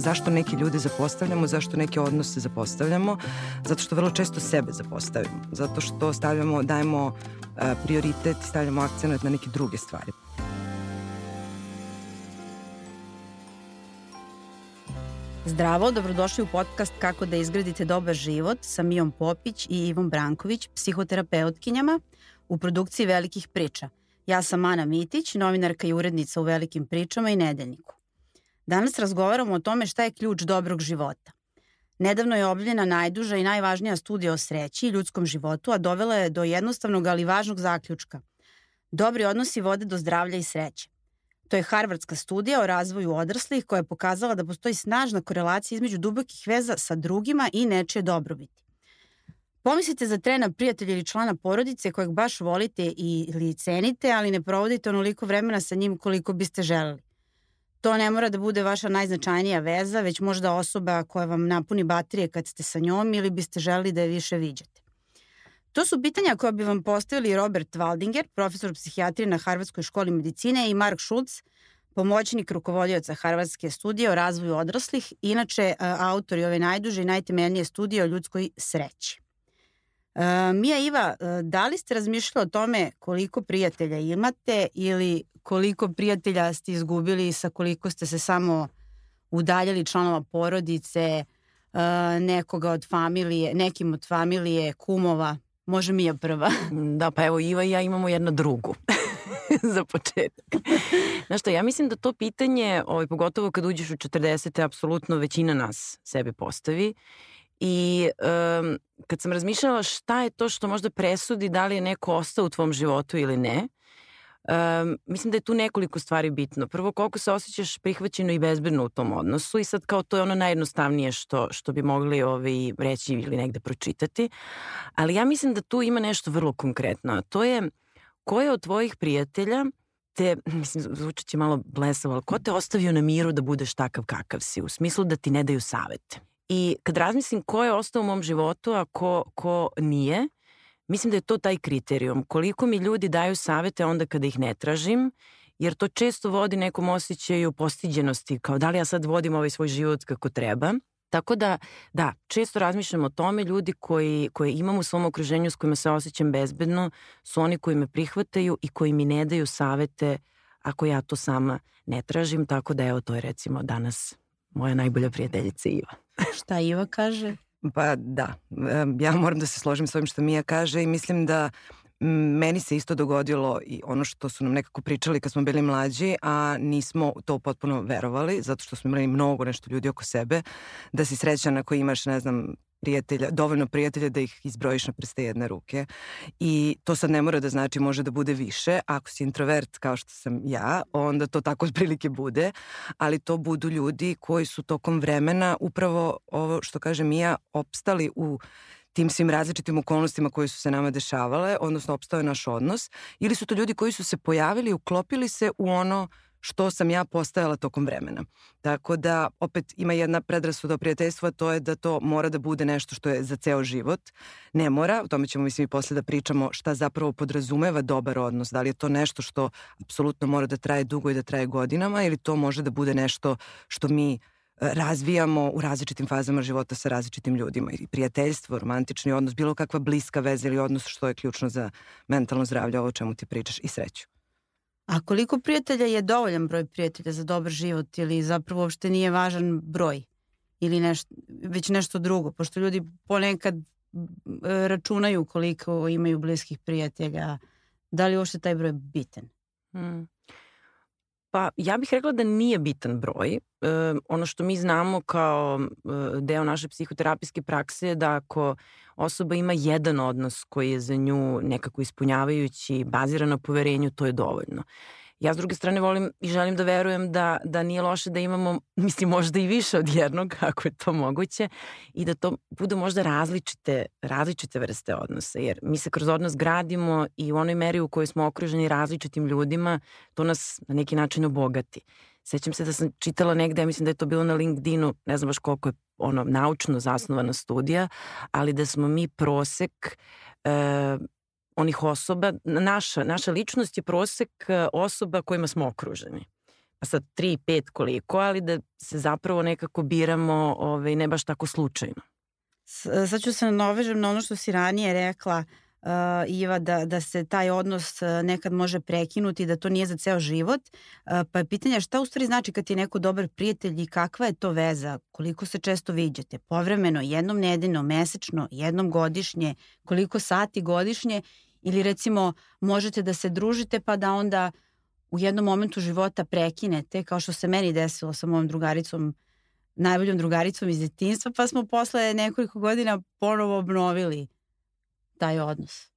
zašto neki ljudi zapostavljamo, zašto neke odnose zapostavljamo, zato što vrlo često sebe zapostavimo, zato što stavljamo, dajemo a, prioritet stavljamo akcenat na neke druge stvari. Zdravo, dobrodošli u podcast Kako da izgradite dobar život sa Mijom Popić i Ivom Branković, psihoterapeutkinjama u produkciji Velikih priča. Ja sam Ana Mitić, novinarka i urednica u Velikim pričama i Nedeljniku. Danas razgovaramo o tome šta je ključ dobrog života. Nedavno je objavljena najduža i najvažnija studija o sreći i ljudskom životu, a dovela je do jednostavnog ali važnog zaključka. Dobri odnosi vode do zdravlja i sreće. To je Harvardska studija o razvoju odraslih koja je pokazala da postoji snažna korelacija između dubokih veza sa drugima i nečije dobrobiti. Pomislite za trena prijatelja ili člana porodice kojeg baš volite ili cenite, ali ne provodite onoliko vremena sa njim koliko biste želeli. To ne mora da bude vaša najznačajnija veza, već možda osoba koja vam napuni baterije kad ste sa njom ili biste želeli da je više viđate. To su pitanja koja bi vam postavili Robert Waldinger, profesor psihijatrije na Harvardskoj školi medicine i Mark Schultz, pomoćnik rukovodioca Harvardske studije o razvoju odraslih, inače autori ove najduže i najtemeljnije studije o ljudskoj sreći. Uh, Mija Iva, da li ste razmišljali o tome koliko prijatelja imate ili koliko prijatelja ste izgubili sa koliko ste se samo udaljali članova porodice, uh, nekoga od familije, nekim od familije, kumova, može Mija prva. Da, pa evo Iva i ja imamo jednu drugu za početak. Znaš šta, ja mislim da to pitanje, ovaj, pogotovo kad uđeš u 40. apsolutno većina nas sebe postavi I um, kad sam razmišljala šta je to što možda presudi da li je neko ostao u tvom životu ili ne, um, mislim da je tu nekoliko stvari bitno. Prvo, koliko se osjećaš prihvaćeno i bezbedno u tom odnosu i sad kao to je ono najjednostavnije što, što bi mogli ovaj, reći ili negde pročitati. Ali ja mislim da tu ima nešto vrlo konkretno. A to je ko je od tvojih prijatelja te, mislim, zvučat će malo blesavo, ali ko te ostavio na miru da budeš takav kakav si, u smislu da ti ne daju savete. I kad razmislim ko je ostao u mom životu, a ko, ko nije, mislim da je to taj kriterijum. Koliko mi ljudi daju savete onda kada ih ne tražim, jer to često vodi nekom osjećaju postiđenosti, kao da li ja sad vodim ovaj svoj život kako treba. Tako da, da, često razmišljam o tome, ljudi koji, koji imam u svom okruženju s kojima se osjećam bezbedno su oni koji me prihvataju i koji mi ne daju savete ako ja to sama ne tražim, tako da evo to je recimo danas moja najbolja prijateljica Iva. Šta Iva kaže? Pa da, ja moram da se složim s ovim što Mija kaže i mislim da meni se isto dogodilo i ono što su nam nekako pričali kad smo bili mlađi, a nismo to potpuno verovali, zato što smo imali mnogo nešto ljudi oko sebe, da si srećan ako imaš, ne znam, prijatelja, dovoljno prijatelja da ih izbrojiš na prste jedne ruke. I to sad ne mora da znači može da bude više. Ako si introvert kao što sam ja, onda to tako otprilike bude, ali to budu ljudi koji su tokom vremena upravo ovo što kaže Mija opstali u tim svim različitim okolnostima koje su se nama dešavale, odnosno opstao je naš odnos, ili su to ljudi koji su se pojavili, uklopili se u ono što sam ja postajala tokom vremena. Tako da opet ima jedna predrasuda o prijateljstvu, a to je da to mora da bude nešto što je za ceo život. Ne mora, o tome ćemo mislim i posle da pričamo šta zapravo podrazumeva dobar odnos. Da li je to nešto što apsolutno mora da traje dugo i da traje godinama ili to može da bude nešto što mi e, razvijamo u različitim fazama života sa različitim ljudima. I prijateljstvo, romantični odnos, bilo kakva bliska veza ili odnos što je ključno za mentalno zdravlje, ovo o čemu ti pričaš i sreću. A koliko prijatelja je dovoljan broj prijatelja za dobar život ili zapravo uopšte nije važan broj ili nešto, već nešto drugo, pošto ljudi ponekad računaju koliko imaju bliskih prijatelja, da li uopšte taj broj bitan? Hmm. Pa ja bih rekla da nije bitan broj. E, ono što mi znamo kao e, deo naše psihoterapijske prakse je da ako osoba ima jedan odnos koji je za nju nekako ispunjavajući, baziran na poverenju, to je dovoljno. Ja s druge strane volim i želim da verujem da, da nije loše da imamo, mislim možda i više od jednog, ako je to moguće, i da to budu možda različite, različite vrste odnosa, jer mi se kroz odnos gradimo i u onoj meri u kojoj smo okruženi različitim ljudima, to nas na neki način obogati. Sećam se da sam čitala negde, mislim da je to bilo na LinkedInu, ne znam baš koliko je ono naučno zasnovana studija, ali da smo mi prosek e, onih osoba, naša, naša ličnost je prosek e, osoba kojima smo okruženi. pa sad tri, pet koliko, ali da se zapravo nekako biramo ovaj, ne baš tako slučajno. Sad ću se navežem na ono što si ranije rekla, uh, Iva, da, da se taj odnos uh, nekad može prekinuti, da to nije za ceo život. Uh, pa je pitanje šta u stvari znači kad je neko dobar prijatelj i kakva je to veza, koliko se često viđate, povremeno, jednom nedeljno, mesečno, jednom godišnje, koliko sati godišnje ili recimo možete da se družite pa da onda u jednom momentu života prekinete, kao što se meni desilo sa mojom drugaricom, najboljom drugaricom iz detinstva, pa smo posle nekoliko godina ponovo obnovili taj odnos.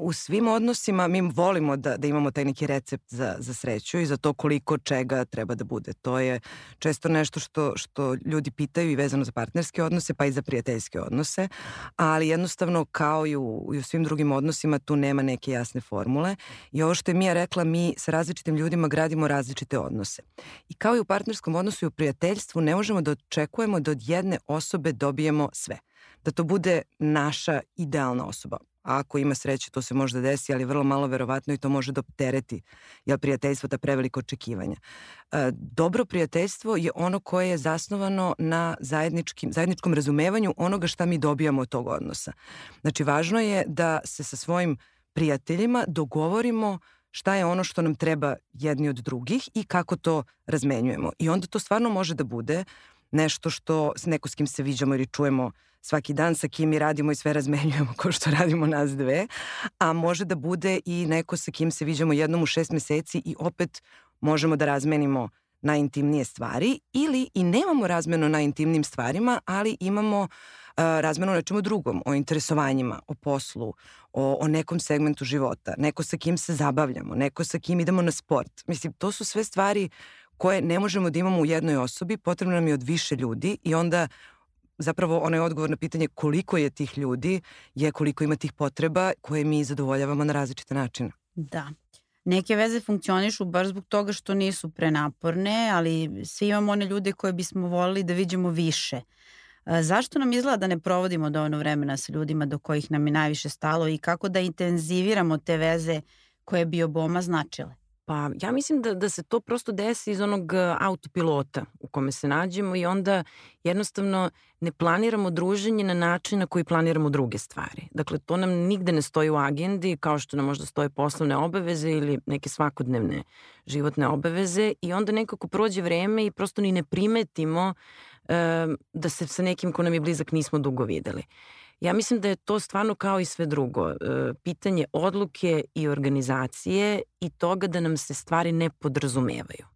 U svim odnosima mi volimo da, da imamo taj neki recept za, za sreću i za to koliko čega treba da bude. To je često nešto što, što ljudi pitaju i vezano za partnerske odnose pa i za prijateljske odnose, ali jednostavno kao i u, i u svim drugim odnosima tu nema neke jasne formule i ovo što je Mija rekla, mi sa različitim ljudima gradimo različite odnose. I kao i u partnerskom odnosu i u prijateljstvu ne možemo da očekujemo da od jedne osobe dobijemo sve da to bude naša idealna osoba. A ako ima sreće, to se možda desi, ali vrlo malo verovatno i to može da optereti jel, prijateljstvo ta preveliko očekivanja. E, dobro prijateljstvo je ono koje je zasnovano na zajedničkim, zajedničkom razumevanju onoga šta mi dobijamo od tog odnosa. Znači, važno je da se sa svojim prijateljima dogovorimo šta je ono što nam treba jedni od drugih i kako to razmenjujemo. I onda to stvarno može da bude nešto što neko s kim se viđamo ili čujemo svaki dan sa kim mi radimo i sve razmenjujemo kao što radimo nas dve, a može da bude i neko sa kim se viđamo jednom u šest meseci i opet možemo da razmenimo najintimnije stvari ili i nemamo razmenu na intimnim stvarima, ali imamo uh, razmenu na čemu drugom, o interesovanjima, o poslu, o, o nekom segmentu života, neko sa kim se zabavljamo, neko sa kim idemo na sport. Mislim, to su sve stvari koje ne možemo da imamo u jednoj osobi, potrebno nam je od više ljudi i onda zapravo onaj odgovor na pitanje koliko je tih ljudi je koliko ima tih potreba koje mi zadovoljavamo na različite načine. Da. Neke veze funkcionišu baš zbog toga što nisu prenaporne, ali svi imamo one ljude koje bismo volili da vidimo više. E, zašto nam izgleda da ne provodimo dovoljno vremena sa ljudima do kojih nam je najviše stalo i kako da intenziviramo te veze koje bi oboma značile? Pa ja mislim da, da se to prosto desi iz onog e, autopilota u kome se nađemo i onda jednostavno ne planiramo druženje na način na koji planiramo druge stvari. Dakle, to nam nigde ne stoji u agendi kao što nam možda stoje poslovne obaveze ili neke svakodnevne životne obaveze i onda nekako prođe vreme i prosto ni ne primetimo e, da se sa nekim ko nam je blizak nismo dugo videli. Ja mislim da je to stvarno kao i sve drugo. E, pitanje odluke i organizacije i toga da nam se stvari ne podrazumevaju.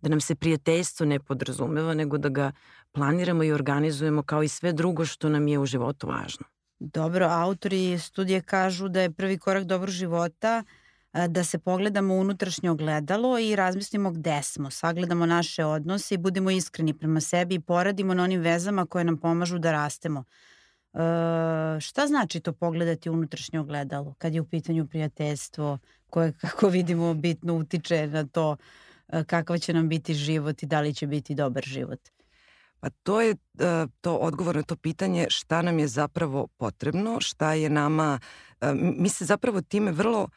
Da nam se prijateljstvo ne podrazumeva, nego da ga planiramo i organizujemo kao i sve drugo što nam je u životu važno. Dobro, autori studije kažu da je prvi korak dobro života e, da se pogledamo unutrašnje ogledalo i razmislimo gde smo, sagledamo naše odnose i budemo iskreni prema sebi i poradimo na onim vezama koje nam pomažu da rastemo. E, šta znači to pogledati unutrašnje ogledalo kad je u pitanju prijateljstvo koje kako vidimo bitno utiče na to e, kakav će nam biti život i da li će biti dobar život? Pa to je to odgovor na to pitanje šta nam je zapravo potrebno, šta je nama, mi se zapravo time vrlo,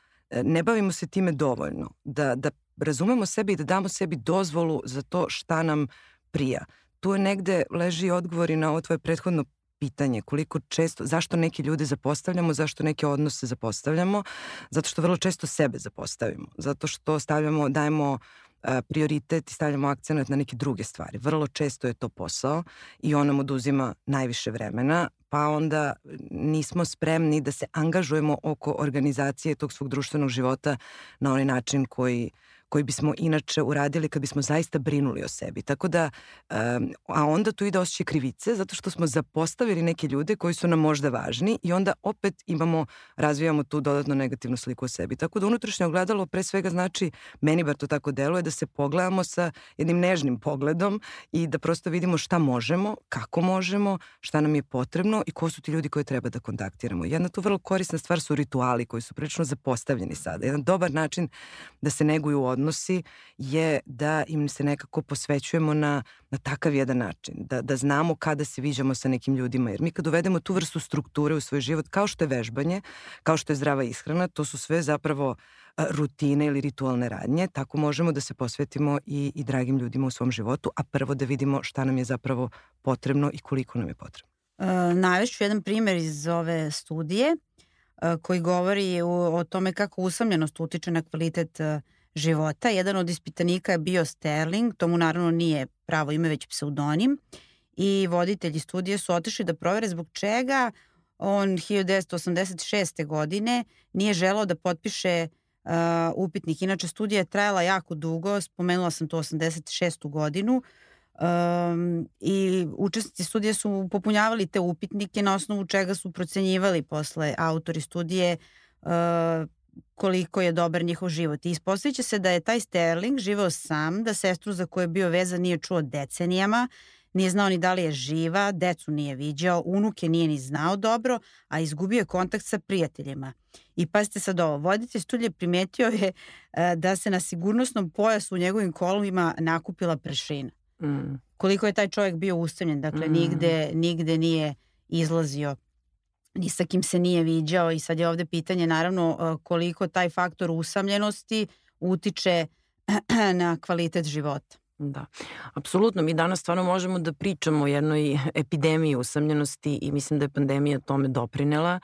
ne bavimo se time dovoljno, da, da razumemo sebi i da damo sebi dozvolu za to šta nam prija. Tu je negde leži odgovor i na ovo tvoje prethodno pitanje koliko često, zašto neke ljude zapostavljamo, zašto neke odnose zapostavljamo, zato što vrlo često sebe zapostavimo, zato što stavljamo, dajemo prioritet i stavljamo akcenat na neke druge stvari. Vrlo često je to posao i on nam oduzima najviše vremena, pa onda nismo spremni da se angažujemo oko organizacije tog svog društvenog života na onaj način koji koji bismo inače uradili kad bismo zaista brinuli o sebi. Tako da, a onda tu ide osjećaj krivice zato što smo zapostavili neke ljude koji su nam možda važni i onda opet imamo, razvijamo tu dodatno negativnu sliku o sebi. Tako da unutrašnje ogledalo pre svega znači, meni bar to tako deluje, da se pogledamo sa jednim nežnim pogledom i da prosto vidimo šta možemo, kako možemo, šta nam je potrebno i ko su ti ljudi koje treba da kontaktiramo. Jedna tu vrlo korisna stvar su rituali koji su prilično zapostavljeni sada. Jedan dobar način da se neguju odnos odnosi je da im se nekako posvećujemo na, na takav jedan način, da, da znamo kada se viđamo sa nekim ljudima, jer mi kad uvedemo tu vrstu strukture u svoj život, kao što je vežbanje, kao što je zdrava ishrana, to su sve zapravo rutine ili ritualne radnje, tako možemo da se posvetimo i, i dragim ljudima u svom životu, a prvo da vidimo šta nam je zapravo potrebno i koliko nam je potrebno. E, navešću jedan primer iz ove studije koji govori o, o tome kako usamljenost utiče na kvalitet života. Jedan od ispitanika je bio Sterling, to mu naravno nije pravo ime, već pseudonim. I voditelji studije su otišli da provere zbog čega on 1986. godine nije želao da potpiše uh, upitnik. Inače, studija je trajala jako dugo, spomenula sam to 86. godinu. Um, I učesnici studije su popunjavali te upitnike na osnovu čega su procenjivali posle autori studije uh, koliko je dobar njihov život. I ispostavit se da je taj Sterling živeo sam, da sestru za koju je bio vezan nije čuo decenijama, nije znao ni da li je živa, decu nije viđao, unuke nije ni znao dobro, a izgubio je kontakt sa prijateljima. I pazite sad ovo, voditelj studije primetio je e, da se na sigurnosnom pojasu u njegovim kolovima nakupila prešina. Mm. Koliko je taj čovjek bio ustavljen, dakle mm. nigde, nigde nije izlazio ni sa kim se nije viđao i sad je ovde pitanje naravno e, koliko taj faktor usamljenosti utiče na kvalitet života. Da, apsolutno. Mi danas stvarno možemo da pričamo o jednoj epidemiji usamljenosti i mislim da je pandemija tome doprinela.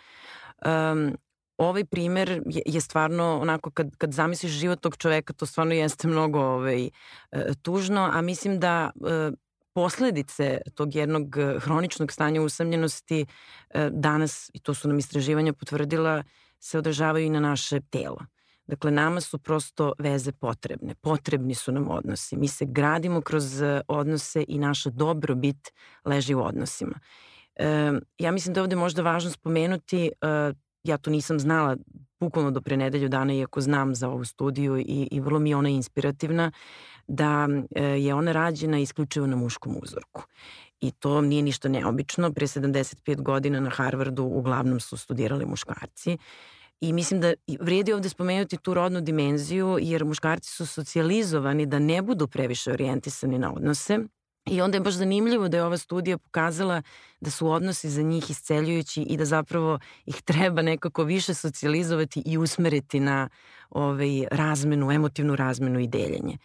Um, ovaj primer je, je stvarno onako kad, kad zamisliš život tog čoveka to stvarno jeste mnogo ovaj, e, tužno, a mislim da e, posledice tog jednog hroničnog stanja usamljenosti e, danas, i to su nam istraživanja potvrdila, se održavaju i na naše telo. Dakle, nama su prosto veze potrebne. Potrebni su nam odnosi. Mi se gradimo kroz e, odnose i naša dobrobit leži u odnosima. E, ja mislim da ovde možda važno spomenuti, e, ja to nisam znala bukvalno do pre nedelju dana, iako znam za ovu studiju i, i vrlo mi je ona inspirativna, da e, je ona rađena isključivo na muškom uzorku. I to nije ništa neobično. Pre 75 godina na Harvardu uglavnom su studirali muškarci. I mislim da vredi ovde spomenuti tu rodnu dimenziju, jer muškarci su socijalizovani da ne budu previše orijentisani na odnose. I onda je baš zanimljivo da je ova studija pokazala da su odnosi za njih isceljujući i da zapravo ih treba nekako više socijalizovati i usmeriti na ovaj, razmenu, emotivnu razmenu i deljenje.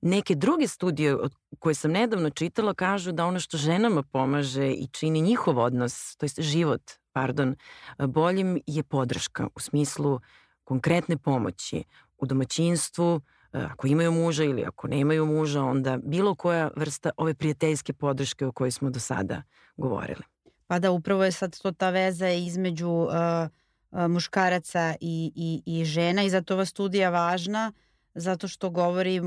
Neke druge studije koje sam nedavno čitala kažu da ono što ženama pomaže i čini njihov odnos, to je život pardon, boljim je podrška u smislu konkretne pomoći u domaćinstvu, ako imaju muža ili ako nemaju muža, onda bilo koja vrsta ove prijateljske podrške o kojoj smo do sada govorili. Pa da, upravo je sad to ta veza između uh, uh, muškaraca i, i, i žena i zato ova studija važna, zato što govori uh,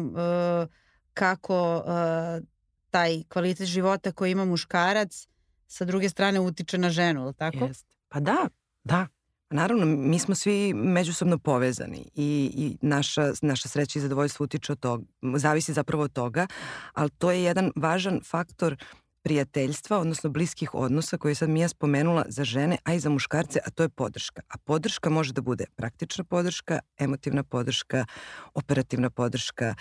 kako uh, taj kvalitet života koji ima muškarac sa druge strane utiče na ženu, ili tako? Jest. Pa da, da. Naravno, mi smo svi međusobno povezani i, i naša, naša sreća i zadovoljstvo utiče od toga, zavisi zapravo od toga, ali to je jedan važan faktor prijateljstva, odnosno bliskih odnosa koje sad Mija spomenula za žene, a i za muškarce, a to je podrška. A podrška može da bude praktična podrška, emotivna podrška, operativna podrška.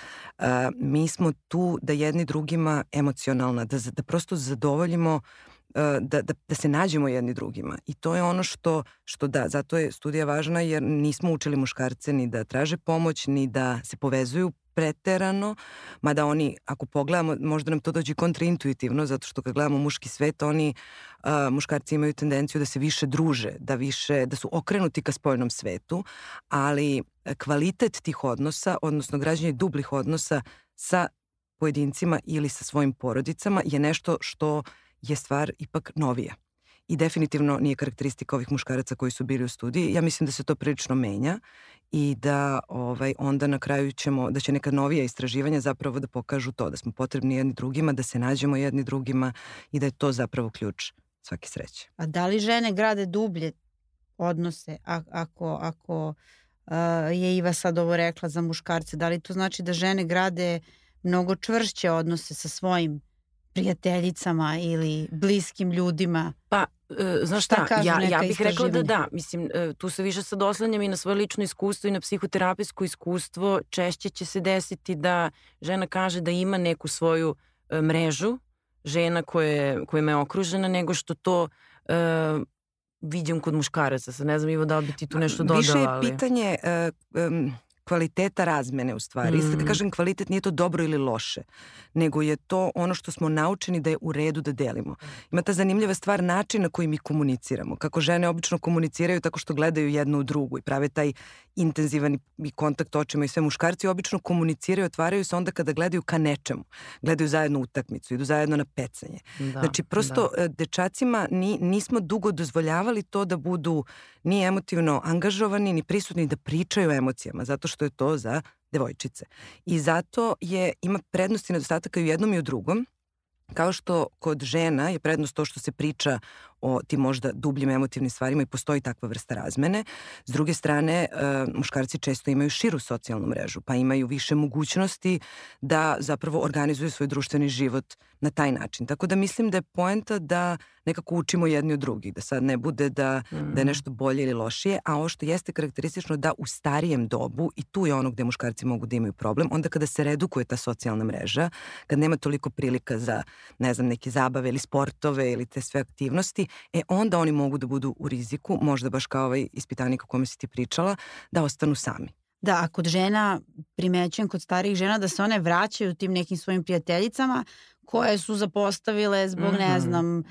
Mi smo tu da jedni drugima emocionalna, da, da prosto zadovoljimo uh, da, da, da se nađemo jedni drugima. I to je ono što, što da, zato je studija važna jer nismo učili muškarce ni da traže pomoć, ni da se povezuju preterano, mada oni, ako pogledamo, možda nam to dođe kontraintuitivno, zato što kad gledamo muški svet, oni, uh, muškarci imaju tendenciju da se više druže, da više, da su okrenuti ka spoljnom svetu, ali kvalitet tih odnosa, odnosno građanje dublih odnosa sa pojedincima ili sa svojim porodicama je nešto što je stvar ipak novija. I definitivno nije karakteristika ovih muškaraca koji su bili u studiji. Ja mislim da se to prilično menja i da ovaj, onda na kraju ćemo, da će neka novija istraživanja zapravo da pokažu to, da smo potrebni jedni drugima, da se nađemo jedni drugima i da je to zapravo ključ svake sreće. A da li žene grade dublje odnose ako, ako je Iva sad ovo rekla za muškarce, da li to znači da žene grade mnogo čvršće odnose sa svojim prijateljicama ili bliskim ljudima? Pa, e, znaš šta, šta ja, ja bih rekla da da. Mislim, e, tu se više sad oslanjam i na svoje lično iskustvo i na psihoterapijsko iskustvo. Češće će se desiti da žena kaže da ima neku svoju e, mrežu žena koje, kojima je okružena, nego što to e, vidim kod muškaraca. Sad ne znam Ivo da li bi ti tu nešto dodala. Više je pitanje... Uh, um, kvaliteta razmene u stvari. Mm. Sad kažem kvalitet nije to dobro ili loše, nego je to ono što smo naučeni da je u redu da delimo. Ima ta zanimljiva stvar način na koji mi komuniciramo. Kako žene obično komuniciraju tako što gledaju jednu u drugu i prave taj intenzivan i kontakt očima i sve muškarci obično komuniciraju, otvaraju se onda kada gledaju ka nečemu. Gledaju zajedno utakmicu, idu zajedno na pecanje. Da, znači prosto da. E, dečacima ni, nismo dugo dozvoljavali to da budu ni emotivno angažovani, ni prisutni da pričaju o emocijama, zato što je to za devojčice. I zato je, ima prednosti i nedostataka i u jednom i u drugom. Kao što kod žena je prednost to što se priča o tim možda dubljim emotivnim stvarima i postoji takva vrsta razmene. S druge strane, e, muškarci često imaju širu socijalnu mrežu, pa imaju više mogućnosti da zapravo organizuju svoj društveni život na taj način. Tako da mislim da je poenta da nekako učimo jedni od drugih, da sad ne bude da, mm. da je mhm. nešto bolje ili lošije, a ovo što jeste karakteristično da u starijem dobu, i tu je ono gde muškarci mogu da imaju problem, onda kada se redukuje ta socijalna mreža, kad nema toliko prilika za, ne znam, neke zabave ili sportove ili te sve aktivnosti, e onda oni mogu da budu u riziku, možda baš kao ovaj ispitanik o kome si ti pričala, da ostanu sami. Da, a kod žena, primećujem kod starijih žena da se one vraćaju tim nekim svojim prijateljicama koje su zapostavile zbog, mm -hmm. ne mhm. znam, e,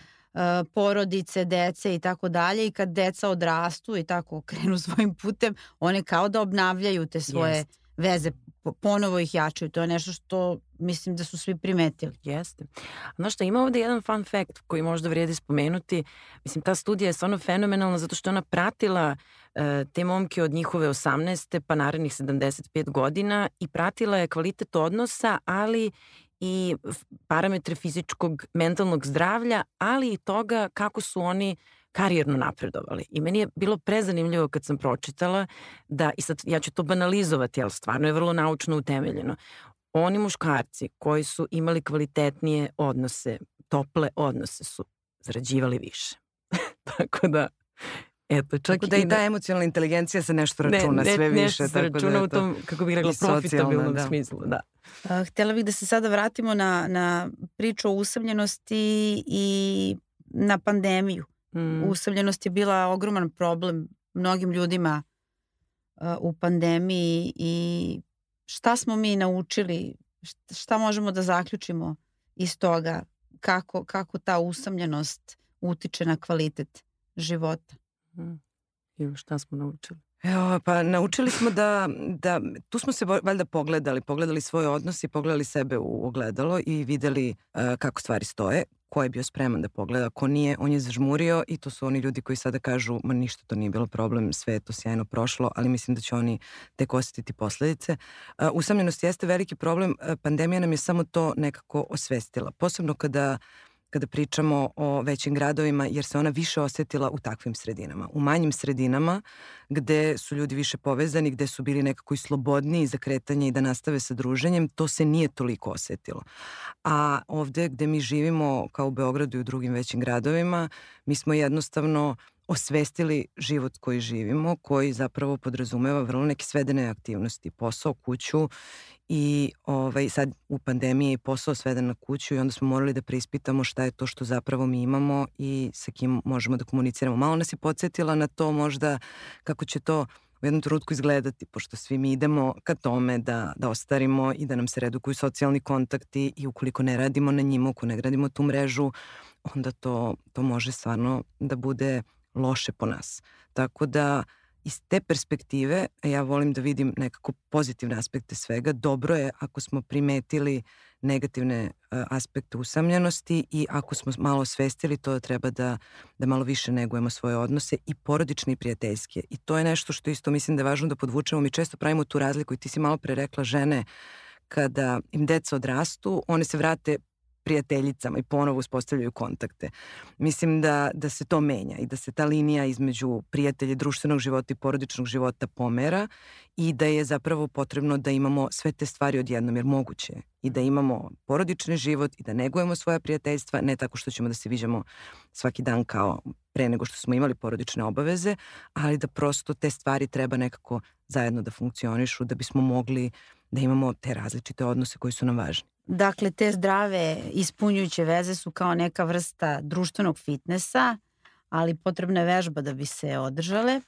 porodice, dece i tako dalje i kad deca odrastu i tako krenu svojim putem, one kao da obnavljaju te svoje Jest. veze ponovo ih jačaju. To je nešto što mislim da su svi primetili. Jeste. Znaš šta, ima ovde jedan fun fact koji možda vrijedi spomenuti. Mislim, ta studija je stvarno fenomenalna zato što ona pratila uh, te momke od njihove 18. pa narednih 75 godina i pratila je kvalitet odnosa, ali i parametre fizičkog, mentalnog zdravlja, ali i toga kako su oni karijerno napredovali. I meni je bilo prezanimljivo kad sam pročitala da, i sad ja ću to banalizovati, ali stvarno je vrlo naučno utemeljeno. Oni muškarci koji su imali kvalitetnije odnose, tople odnose su zarađivali više. Tako da, Eto, čak tako da i ta emocionalna inteligencija se nešto računa ne, ne, sve više. Ne, se računa da u tom, kako bih rekla, profitabilnom da. smislu. Da. Uh, htjela bih da se sada vratimo na, na priču o usamljenosti i na pandemiju. Mm. Usamljenost je bila ogroman problem mnogim ljudima uh, u pandemiji i šta smo mi naučili, šta možemo da zaključimo iz toga, kako, kako ta usamljenost utiče na kvalitet života. Mm. I šta smo naučili? Evo, pa naučili smo da, da, tu smo se valjda pogledali, pogledali svoje odnose i pogledali sebe u ogledalo i videli uh, kako stvari stoje ko je bio spreman da pogleda, ko nije, on je zažmurio i to su oni ljudi koji sada kažu, ma ništa to nije bilo problem, sve je to sjajno prošlo, ali mislim da će oni tek osetiti posledice. Usamljenost jeste veliki problem, pandemija nam je samo to nekako osvestila, posebno kada kada pričamo o većim gradovima, jer se ona više osetila u takvim sredinama. U manjim sredinama, gde su ljudi više povezani, gde su bili nekako i slobodniji za kretanje i da nastave sa druženjem, to se nije toliko osetilo. A ovde gde mi živimo, kao u Beogradu i u drugim većim gradovima, mi smo jednostavno osvestili život koji živimo, koji zapravo podrazumeva vrlo neke svedene aktivnosti, posao, kuću i ovaj, sad u pandemiji je posao sveden na kuću i onda smo morali da preispitamo šta je to što zapravo mi imamo i sa kim možemo da komuniciramo. Malo nas je podsjetila na to možda kako će to u jednom trutku izgledati, pošto svi mi idemo ka tome da, da ostarimo i da nam se redukuju socijalni kontakti i ukoliko ne radimo na njima, ukoliko ne gradimo tu mrežu, onda to, to može stvarno da bude loše po nas. Tako da iz te perspektive ja volim da vidim nekako pozitivne aspekte svega. Dobro je ako smo primetili negativne uh, aspekte usamljenosti i ako smo malo svestili to da treba da, da malo više negujemo svoje odnose i porodične i prijateljske. I to je nešto što isto mislim da je važno da podvučemo. Mi često pravimo tu razliku i ti si malo pre rekla žene kada im deca odrastu, one se vrate prijateljicama i ponovo uspostavljaju kontakte. Mislim da, da se to menja i da se ta linija između prijatelja društvenog života i porodičnog života pomera i da je zapravo potrebno da imamo sve te stvari odjednom jer moguće je i da imamo porodični život i da negujemo svoja prijateljstva, ne tako što ćemo da se viđamo svaki dan kao pre nego što smo imali porodične obaveze, ali da prosto te stvari treba nekako zajedno da funkcionišu da bismo mogli da imamo te različite odnose koji su nam važni. Dakle, te zdrave ispunjujuće veze su kao neka vrsta društvenog fitnesa, ali potrebna je vežba da bi se održale.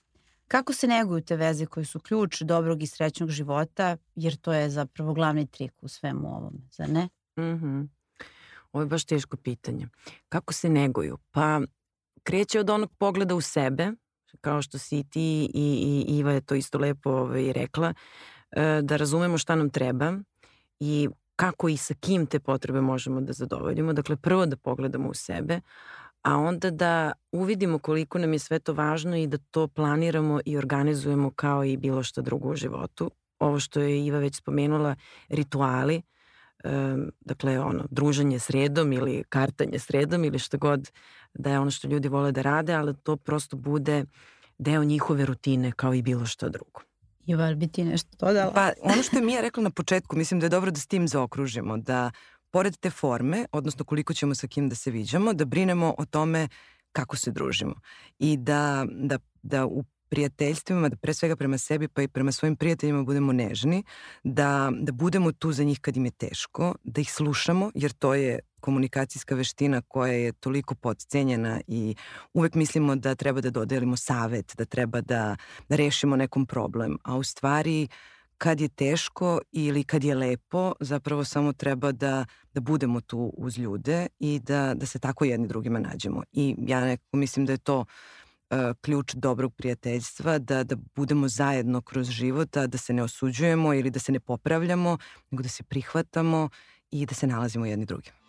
Kako se neguju te veze koje su ključ dobrog i srećnog života, jer to je zapravo glavni trik u svemu ovom, zar ne? Mm -hmm. Ovo je baš teško pitanje. Kako se neguju? Pa kreće od onog pogleda u sebe, kao što si i ti i, i Iva je to isto lepo ovaj, rekla, e, da razumemo šta nam treba i kako i sa kim te potrebe možemo da zadovoljimo. Dakle, prvo da pogledamo u sebe, a onda da uvidimo koliko nam je sve to važno i da to planiramo i organizujemo kao i bilo što drugo u životu. Ovo što je Iva već spomenula, rituali, um, dakle ono, druženje sredom ili kartanje sredom ili što god da je ono što ljudi vole da rade, ali to prosto bude deo njihove rutine kao i bilo što drugo. Iva, bi ti nešto dodala? Pa ono što je Mija rekla na početku, mislim da je dobro da s tim zaokružimo, da pored te forme, odnosno koliko ćemo sa kim da se viđamo, da brinemo o tome kako se družimo i da, da, da u prijateljstvima, da pre svega prema sebi pa i prema svojim prijateljima budemo nežni, da, da budemo tu za njih kad im je teško, da ih slušamo, jer to je komunikacijska veština koja je toliko podcenjena i uvek mislimo da treba da dodelimo savet, da treba da, rešimo nekom problem, a u stvari kad je teško ili kad je lepo, zapravo samo treba da, da budemo tu uz ljude i da, da se tako jedni drugima nađemo. I ja nekako mislim da je to uh, ključ dobrog prijateljstva, da, da budemo zajedno kroz život, da se ne osuđujemo ili da se ne popravljamo, nego da se prihvatamo i da se nalazimo jedni drugima.